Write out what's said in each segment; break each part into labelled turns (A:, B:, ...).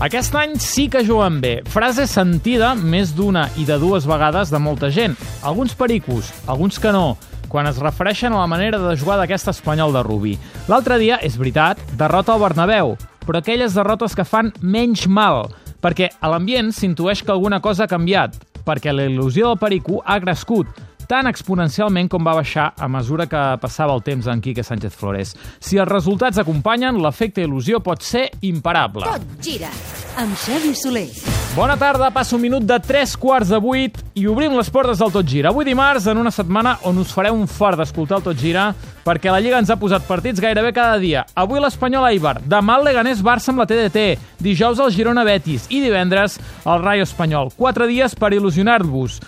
A: Aquest any sí que juguen bé. Frase sentida més d'una i de dues vegades de molta gent. Alguns pericos, alguns que no quan es refereixen a la manera de jugar d'aquest espanyol de Rubí. L'altre dia, és veritat, derrota al Bernabéu, però aquelles derrotes que fan menys mal, perquè a l'ambient s'intueix que alguna cosa ha canviat, perquè la il·lusió del Perico ha crescut, tan exponencialment com va baixar a mesura que passava el temps en Quique Sánchez Flores. Si els resultats acompanyen, l'efecte il·lusió pot ser imparable.
B: Tot gira amb Xavi Soler.
A: Bona tarda, passa un minut de 3 quarts de 8 i obrim les portes del Tot Gira. Avui dimarts, en una setmana on us fareu un fort d'escoltar el Tot Gira, perquè la Lliga ens ha posat partits gairebé cada dia. Avui l'Espanyol Eibar, demà el Leganés Barça amb la TDT, dijous el Girona Betis i divendres el Rayo Espanyol. Quatre dies per il·lusionar-vos.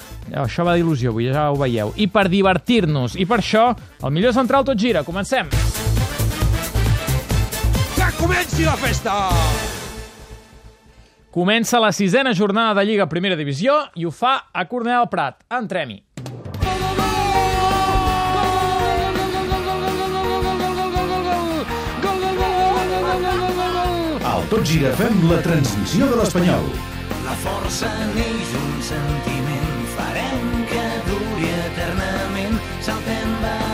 A: Això va d'il·lusió, avui ja ho veieu. I per divertir-nos. I per això, el millor central Tot Gira. Comencem.
C: Que comenci la festa!
A: Comença la sisena jornada de Lliga Primera Divisió i ho fa a Cornellà del Prat. Entrem-hi.
D: Al Tot Gira fem la transmissió de l'Espanyol.
E: La força neix un sentiment, farem que duri eternament, saltem barreres,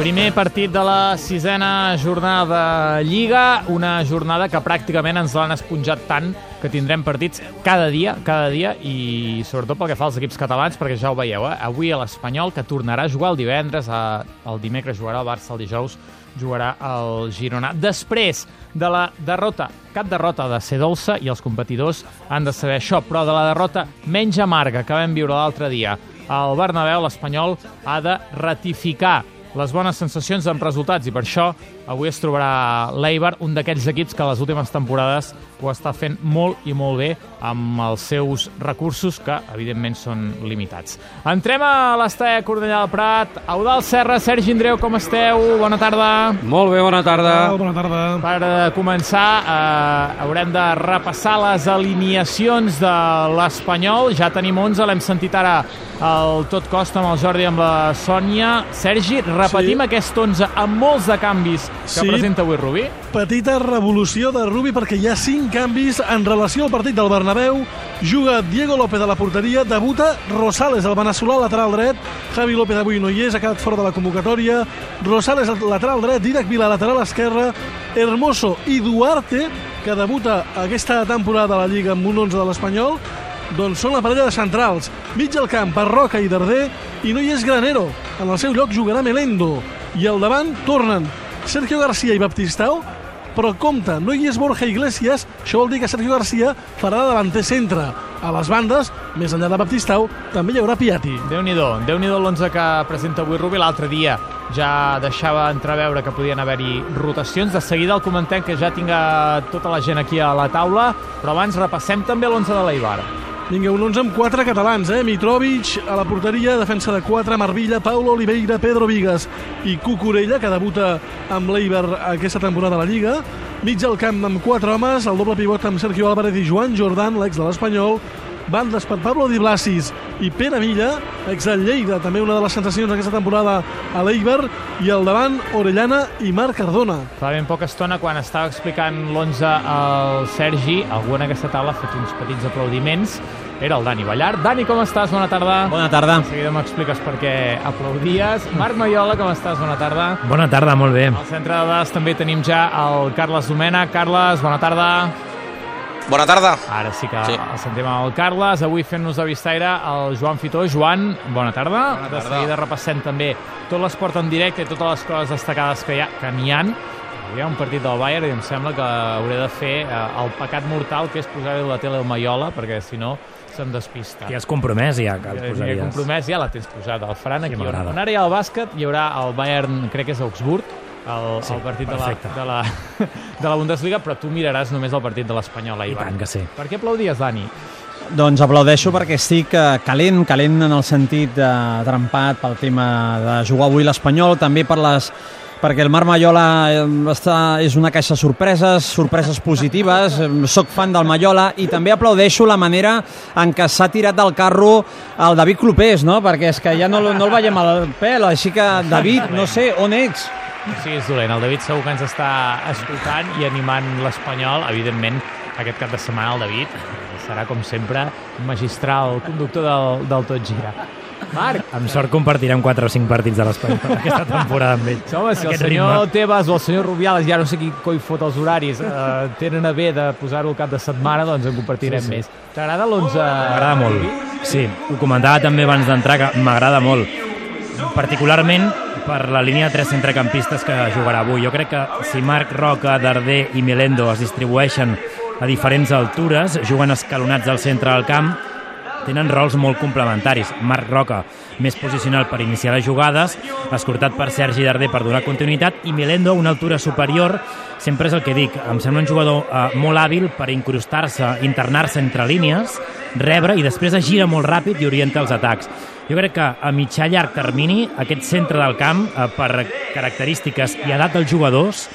A: Primer partit de la sisena jornada Lliga, una jornada que pràcticament ens l'han esponjat tant que tindrem partits cada dia, cada dia, i sobretot pel que fa als equips catalans, perquè ja ho veieu, eh? avui a l'Espanyol, que tornarà a jugar el divendres, a, el dimecres jugarà el Barça, el dijous jugarà el Girona. Després de la derrota, cap derrota de ser dolça, i els competidors han de saber això, però de la derrota menys amarga que vam viure l'altre dia al Bernabéu, l'Espanyol ha de ratificar les bones sensacions amb resultats i per això avui es trobarà l'Eibar, un d'aquests equips que les últimes temporades ho està fent molt i molt bé amb els seus recursos que evidentment són limitats. Entrem a l'estadi Cornellà del Prat. Eudal Serra, Sergi Andreu, com esteu? Bona tarda.
C: Molt bé, bona tarda.
F: Bona tarda.
A: Per eh, començar, eh, haurem de repassar les alineacions de l'Espanyol. Ja tenim 11, l'hem sentit ara al tot cost amb el Jordi i amb la Sònia. Sergi, repetim
F: Sí.
A: aquest 11 amb molts de canvis que
F: Sí.
A: presenta avui Rubí.
F: Petita revolució de Rubi perquè hi ha cinc canvis en relació al partit del Bernabéu. Juga Diego López a la porteria, debuta Rosales, el veneçolà lateral dret. Javi López avui no hi és, ha quedat fora de la convocatòria. Rosales al lateral dret, Didac Vila lateral esquerra, Hermoso i Duarte, que debuta aquesta temporada a la Lliga amb un 11 de l'Espanyol, doncs són la parella de centrals. Mig al camp, Parroca i Darder, i no hi és Granero. En el seu lloc jugarà Melendo. I al davant tornen Sergio García i Baptistao, però compte, no hi és Borja Iglesias, això vol dir que Sergio García farà de davanter centre. A les bandes, més enllà de Baptistao, també hi haurà Piatti.
A: Déu-n'hi-do, déu nhi déu l'11 que presenta avui Rubí. L'altre dia ja deixava entreveure que podien haver-hi rotacions. De seguida el comentem que ja tinga tota la gent aquí a la taula, però abans repassem també l'11 de l'Eibar.
F: Vinga, un 11 amb quatre catalans, eh? Mitrovic a la porteria, defensa de 4, Marvilla, Paulo Oliveira, Pedro Vigas i Cucurella, que debuta amb l'Eiber aquesta temporada a la Lliga. Mig al camp amb quatre homes, el doble pivot amb Sergio Álvarez i Joan Jordan, l'ex de l'Espanyol, bandes per Pablo Di Blasis i Pere Milla, ex del Lleida, també una de les sensacions d'aquesta temporada a l'Eiber, i al davant Orellana i Marc Cardona.
A: Fa ben poca estona, quan estava explicant l'11 al Sergi, algú en aquesta taula ha fet uns petits aplaudiments. Era el Dani Ballar. Dani, com estàs? Bona tarda.
G: Bona tarda.
A: De seguida m'expliques per què aplaudies. Marc Maiola, com estàs? Bona tarda.
G: Bona tarda, molt bé.
A: Al centre de dades també tenim ja el Carles Domena. Carles, bona tarda.
H: Bona tarda.
A: Ara sí que
H: Sí.
A: el sentim amb el Carles. Avui fent-nos de vistaire el Joan Fitó. Joan, bona tarda.
H: Bona
A: De
H: tarda.
A: seguida repassem també tot l'esport en directe i totes les coses destacades que hi ha, que n'hi ha. Hi ha un partit del Bayern i em sembla que hauré de fer eh, el pecat mortal que és posar-hi la tele al Maiola perquè si no se'm despista.
G: T'hi has compromès ja, que el
A: Ja, ja he
G: posaries.
A: compromès, ja la tens posada. El faran aquí.
G: Sí, m'agrada.
A: on ara hi ha el bàsquet, hi haurà el Bayern, crec que és Augsburg, el,
G: Sí,
A: el partit de la,
G: perfecte.
A: de, la, de la Bundesliga, però tu miraràs només el partit de l'Espanyol,
G: I
A: Ivan.
G: tant que sí.
A: Per què aplaudies, Dani?
G: Doncs aplaudeixo perquè estic eh, calent, calent en el sentit de trempat pel tema de jugar avui l'Espanyol, també per les perquè el Marc Maiola eh, està, és una caixa de sorpreses, sorpreses positives, eh, soc fan del Maiola i també aplaudeixo la manera en què s'ha tirat del carro el David Clopés, no? perquè és que ja no, no el veiem al pèl, així que David, no sé, on ets?
A: No siguis dolent, el David segur que ens està escoltant i animant l'Espanyol. Evidentment, aquest cap de setmana el David serà, com sempre, magistral, conductor del, del Tot Gira. Marc,
I: Amb sort compartirem 4 o 5 partits de l'Espanyol aquesta temporada amb ell.
A: home, si el senyor
I: ritme.
A: Tebas o el senyor Rubiales, ja no sé qui coi fot els horaris, eh, tenen a bé de posar-ho cap de setmana, doncs en compartirem
I: Sí, sí.
A: més. T'agrada l'11?
I: M'agrada molt. Sí, ho comentava també abans d'entrar, que m'agrada molt. Particularment per la línia de tres centrecampistes que jugarà avui. Jo crec que si Marc Roca, Darder i Melendo es distribueixen a diferents altures, juguen escalonats al centre del camp, tenen rols molt complementaris. Marc Roca, més posicional per iniciar les jugades, escortat per Sergi Darder per donar continuïtat, i Melendo a una altura superior, sempre és el que dic, em sembla un jugador eh, molt hàbil per incrustar-se, internar-se entre línies, rebre i després es gira molt ràpid i orienta els atacs. Jo crec que a mitjà llarg termini aquest centre del camp, eh, per característiques i edat dels jugadors,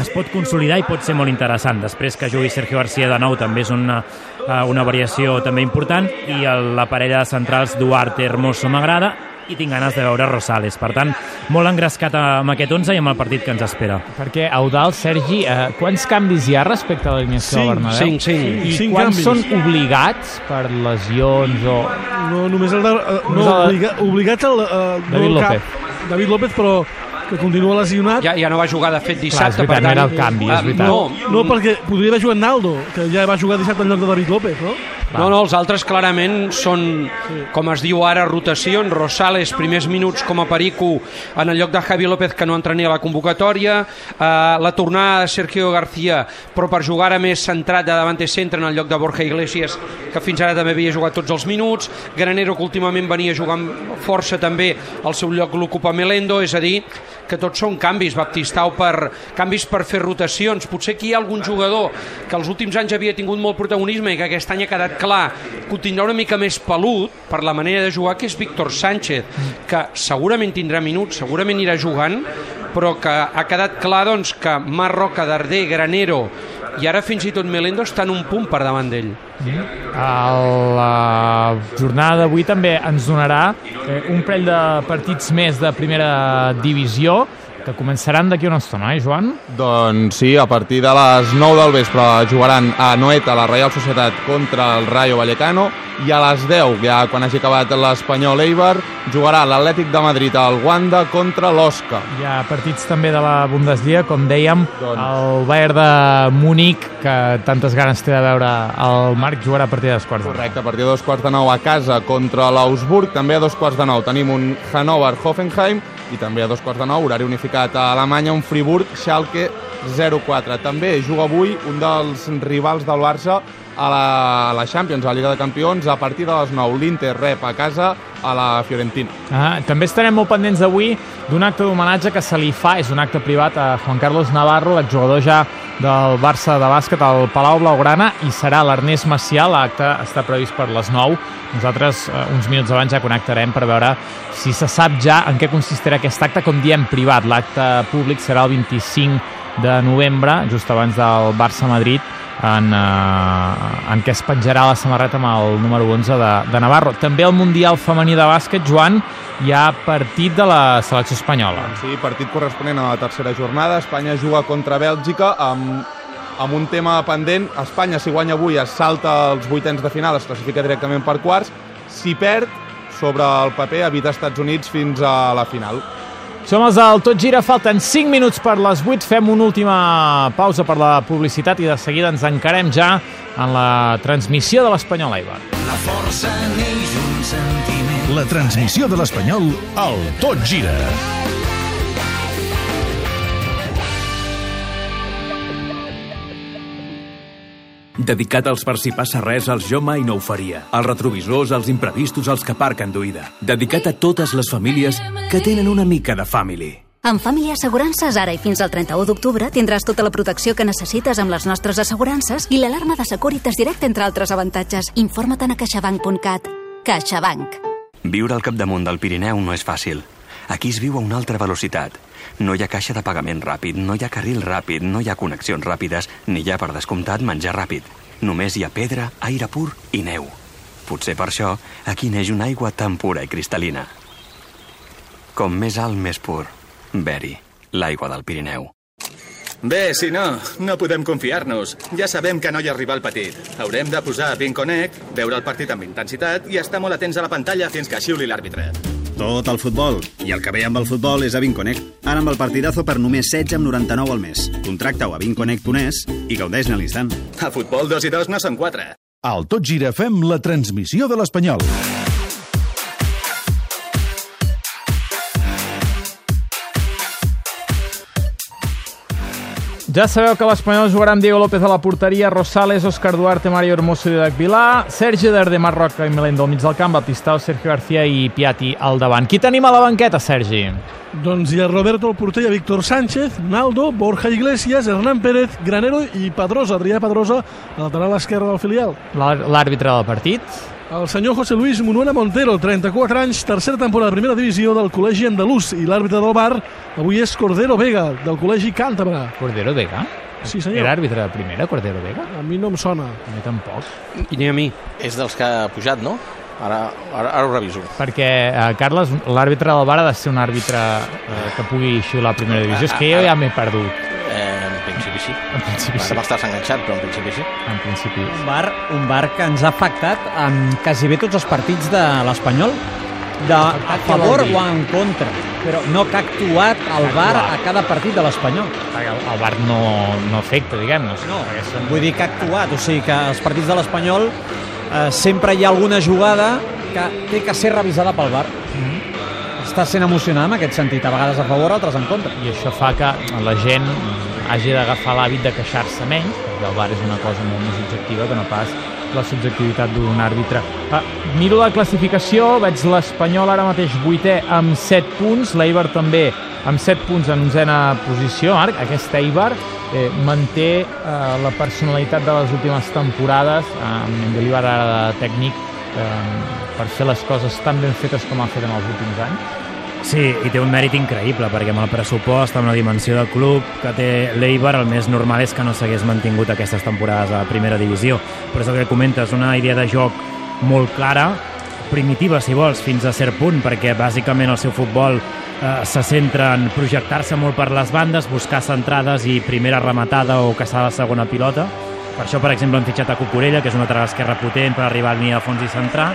I: es pot consolidar i pot ser molt interessant. Després que jugui Sergio García de nou també és una, eh, una variació també important i el, la parella de centrals Duarte Hermoso m'agrada i tinc ganes de veure Rosales. Per tant, molt engrescat amb aquest 11 i amb el partit que ens espera.
A: Perquè, Eudal, Sergi, eh, quants canvis hi ha respecte a l'alineació del Bernabéu?
C: cinc, cinc.
A: I
F: Cinc
A: quants
F: canvis.
A: són obligats per lesions o...
F: No, només el de, eh, no,
A: el-
F: obliga, obligats al, uh,
A: David
F: no,
A: López.
F: David López, però que continua lesionat.
C: Ja, ja no va jugar, de fet,
A: Clar,
C: dissabte.
A: és veritat,
C: per
A: no
C: tant,
A: era el canvi, és
C: eh,
A: veritat.
C: No,
F: No, perquè podria haver jugat Naldo, que ja va jugar dissabte en lloc de David López, no?
C: No, no, els altres clarament són, com es diu ara, rotacions. Rosales, primers minuts com a perico en el lloc de Javi López, que no entrenia a la convocatòria. Eh, la tornada de Sergio García, però per jugar ara més centrat de davant centre en el lloc de Borja Iglesias, que fins ara també havia jugat tots els minuts. Granero, que últimament venia jugant força també, al seu lloc l'ocupa Melendo, és a dir, que tots són canvis, Baptistau, per canvis per fer rotacions. Potser aquí hi ha algun jugador que els últims anys havia tingut molt protagonisme i que aquest any ha quedat clar que ho tindrà una mica més pelut per la manera de jugar, que és Víctor Sánchez, que segurament tindrà minuts, segurament irà jugant, però que ha quedat clar doncs, que Marroca, Darder, Granero i ara fins i tot Melendo estan un punt per davant d'ell.
A: A la jornada d'avui també ens donarà eh, un parell de partits més de primera divisió que començaran d'aquí una estona, eh, Joan?
J: Doncs sí, a partir de les 9 del vespre jugaran a Noeta, la Reial Societat, contra el Rayo Vallecano, i a les 10, ja quan hagi acabat l'Espanyol Eibar, jugarà l'Atlètic de Madrid al Wanda contra l'Osca.
A: Hi ha partits també de la Bundesliga, com dèiem,
J: Doncs-
A: el Bayern de Múnich, que tantes ganes té de veure el Marc, jugarà a partir de les quarts de
J: Correcte, a partir de dos quarts de nou a casa contra l'Augsburg, també a dos quarts de nou tenim un Hannover-Hoffenheim i també a dos quarts de nou, horari unificat a Alemanya, un Friburg-Schalke 0-4. També juga avui un dels rivals del Barça a la, a la Champions, a la Lliga de Campions, a partir de les 9. L'Inter rep a casa a la Fiorentina.
A: Ah, també estarem molt pendents d'avui d'un acte d'homenatge que se li fa, és un acte privat a Juan Carlos Navarro, l'exjugador ja del Barça de bàsquet al Palau Blaugrana, i serà l'Ernest Macià, l'acte està previst per les 9. Nosaltres, eh, uns minuts abans, ja connectarem per veure si se sap ja en què consistirà aquest acte, com diem, privat. L'acte públic serà el 25 de novembre, just abans del Barça-Madrid, en, eh, en què es penjarà la samarreta amb el número 11 de, de Navarro. També el Mundial Femení de Bàsquet, Joan, hi ha partit de la selecció espanyola.
J: Sí, partit corresponent a la tercera jornada. Espanya juga contra Bèlgica amb, amb un tema pendent. Espanya, si guanya avui, es salta els vuitens de final, es classifica directament per quarts. Si perd, sobre el paper, evita Estats Units fins a la final.
A: Som els del Tot Gira, falten 5 minuts per les 8, fem una última pausa per la publicitat i de seguida ens encarem ja en la transmissió de l'Espanyol Eibar.
E: La força neix un sentiment.
D: La transmissió de l'Espanyol al Tot Gira.
K: Dedicat als per si passa res, als jo mai no ho faria. Els retrovisors, els imprevistos, els que aparquen d'oïda. Dedicat a totes les famílies que tenen una mica de family.
B: Amb Família Assegurances, ara i fins al 31 d'octubre, tindràs tota la protecció que necessites amb les nostres assegurances i l'alarma de Securitas Direct, entre altres avantatges. Informa't a caixabank.cat. CaixaBank.
L: Viure al capdamunt del Pirineu no és fàcil. Aquí es viu a una altra velocitat. No hi ha caixa de pagament ràpid, no hi ha carril ràpid, no hi ha connexions ràpides, ni hi ha, per descomptat, menjar ràpid. Només hi ha pedra, aire pur i neu. Potser per això aquí neix una aigua tan pura i cristal·lina. Com més alt, més pur. Beri. l'aigua del Pirineu.
M: Bé, si no, no podem confiar-nos. Ja sabem que no hi ha rival petit. Haurem de posar Vinconnect, veure el partit amb intensitat i estar molt atents a la pantalla fins que xiuli l'àrbitre.
N: Tot el futbol. I el que ve amb el futbol és a Vinconnect. Ara amb el partidazo per només 16,99 al mes. Contracta-ho a vinconnect.es i gaudeix-ne a l'instant.
M: A futbol, dos i dos no són quatre.
D: Al Tot Gira fem la transmissió de l'Espanyol.
A: Ja sabeu que l'Espanyol jugarà amb Diego López a la porteria, Rosales, Òscar Duarte, Mario Hermoso i Didac Vilà, Sergi Darder, Marc Roca i Melendo al mig del camp, Baptistao, Sergio García i Piatti al davant. Qui tenim a la banqueta, Sergi?
F: Doncs hi ha Roberto el porter, hi ha Víctor Sánchez, Naldo, Borja Iglesias, Hernán Pérez, Granero i Pedrosa, Adrià Pedrosa, lateral esquerre del filial.
A: L'àr- L'àrbitre del partit?
F: El senyor José Luis Munuera Montero, 34 anys, tercera temporada de primera divisió del Col·legi Andalús i l'àrbitre del bar avui és Cordero Vega, del Col·legi Càntabra.
A: Cordero Vega?
F: Sí, senyor.
A: Era àrbitre de primera, Cordero Vega?
F: A mi no em sona.
A: A mi tampoc.
C: I ni a mi.
H: És dels que ha pujat, no? Ara, ara, ara ho reviso.
A: Perquè, eh, Carles, l'àrbitre del bar ha de ser un àrbitre eh, que pugui xiular a primera divisió. És que jo ja m'he perdut.
H: En principi sí.
A: En principi sí.
H: Ara m'estàs enganxat, però en principi sí.
A: En principi.
G: Un bar, un bar que ens ha afectat en quasi bé tots els partits de l'Espanyol, de a favor o en contra, però no que ha actuat el bar a cada partit de l'Espanyol.
A: El, el bar no, no afecta, diguem-ne. No. Són...
G: Vull dir que ha actuat, o sigui que els partits de l'Espanyol eh, sempre hi ha alguna jugada que té que ser revisada pel bar. Està sent emocionant en aquest sentit, a vegades a favor, altres en contra.
A: I això fa que la gent hagi d'agafar l'hàbit de queixar-se menys, perquè el bar és una cosa molt més objectiva que no pas la subjectivitat d'un àrbitre. Ah, miro la classificació, veig l'Espanyol ara mateix vuitè amb 7 punts, l'Eibar també amb 7 punts en onzena posició. Marc, aquest Eibar eh, manté eh, la personalitat de les últimes temporades, eh, amb Mendilibar ara de tècnic, eh, per fer les coses tan ben fetes com ha fet en els últims anys.
I: Sí, i té un mèrit increïble, perquè amb el pressupost, amb la dimensió del club que té l'Eibar, el més normal és que no s'hagués mantingut aquestes temporades a primera divisió. Però és el que comentes, una idea de joc molt clara, primitiva, si vols, fins a cert punt, perquè bàsicament el seu futbol eh, se centra en projectar-se molt per les bandes, buscar centrades i primera rematada o caçar la segona pilota. Per això, per exemple, han fitxat a Cucurella, que és una altra esquerra potent per arribar a línia de fons i centrar.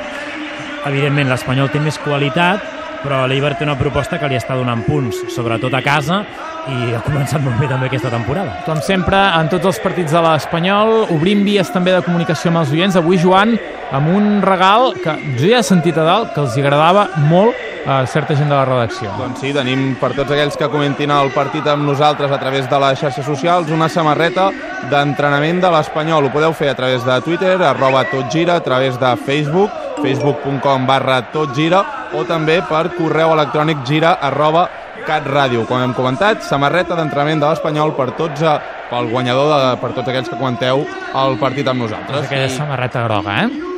I: Evidentment, l'Espanyol té més qualitat, però l'Eibar té una proposta que li està donant punts, sobretot a casa, i ha començat molt bé també aquesta temporada.
A: Com sempre, en tots els partits de l'Espanyol, obrim vies també de comunicació amb els oients. Avui, Joan, amb un regal que jo ja he sentit a dalt que els agradava molt a certa gent de la redacció.
J: Doncs sí, tenim per tots aquells que comentin el partit amb nosaltres a través de les xarxes socials una samarreta d'entrenament de l'Espanyol. Ho podeu fer a través de Twitter, arroba totgira, a través de Facebook, facebook.com barra totgira, o també per correu electrònic gira arroba catradio. Com hem comentat, samarreta d'entrenament de l'Espanyol per tots, eh, pel guanyador, de, per tots aquells que comenteu el partit amb nosaltres.
A: És aquella samarreta groga, eh?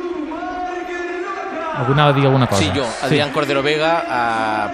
A: Algú anava a dir alguna cosa?
H: Sí, jo. Adrián Cordero Vega ha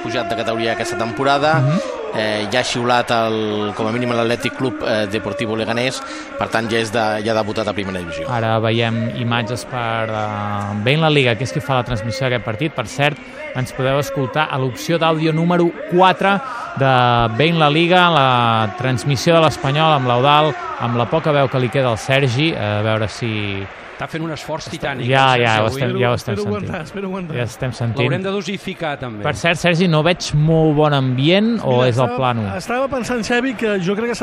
H: pujat de categoria aquesta temporada, uh -huh. eh, ja ha xiulat el, com a mínim l'Atlètic Club eh, Deportivo Leganés, per tant ja, és de, ja ha debutat a primera divisió.
A: Ara veiem imatges per uh, Ben La Liga, que és qui fa la transmissió d'aquest partit. Per cert, ens podeu escoltar a l'opció d'àudio número 4 de Ben La Liga, la transmissió de l'Espanyol amb l'Eudal, amb la poca veu que li queda al Sergi, a veure si...
C: Està fent un esforç titànic.
A: Ja,
C: el
A: ja, ho estem, ja ho estem
F: Espero
A: sentint.
F: aguantar, espero aguantar.
A: Ja estem sentint.
C: L'haurem de dosificar, també.
A: Per cert, Sergi, no veig molt bon ambient o és el plànol?
F: Estava pensant, Xavi, que jo crec que serà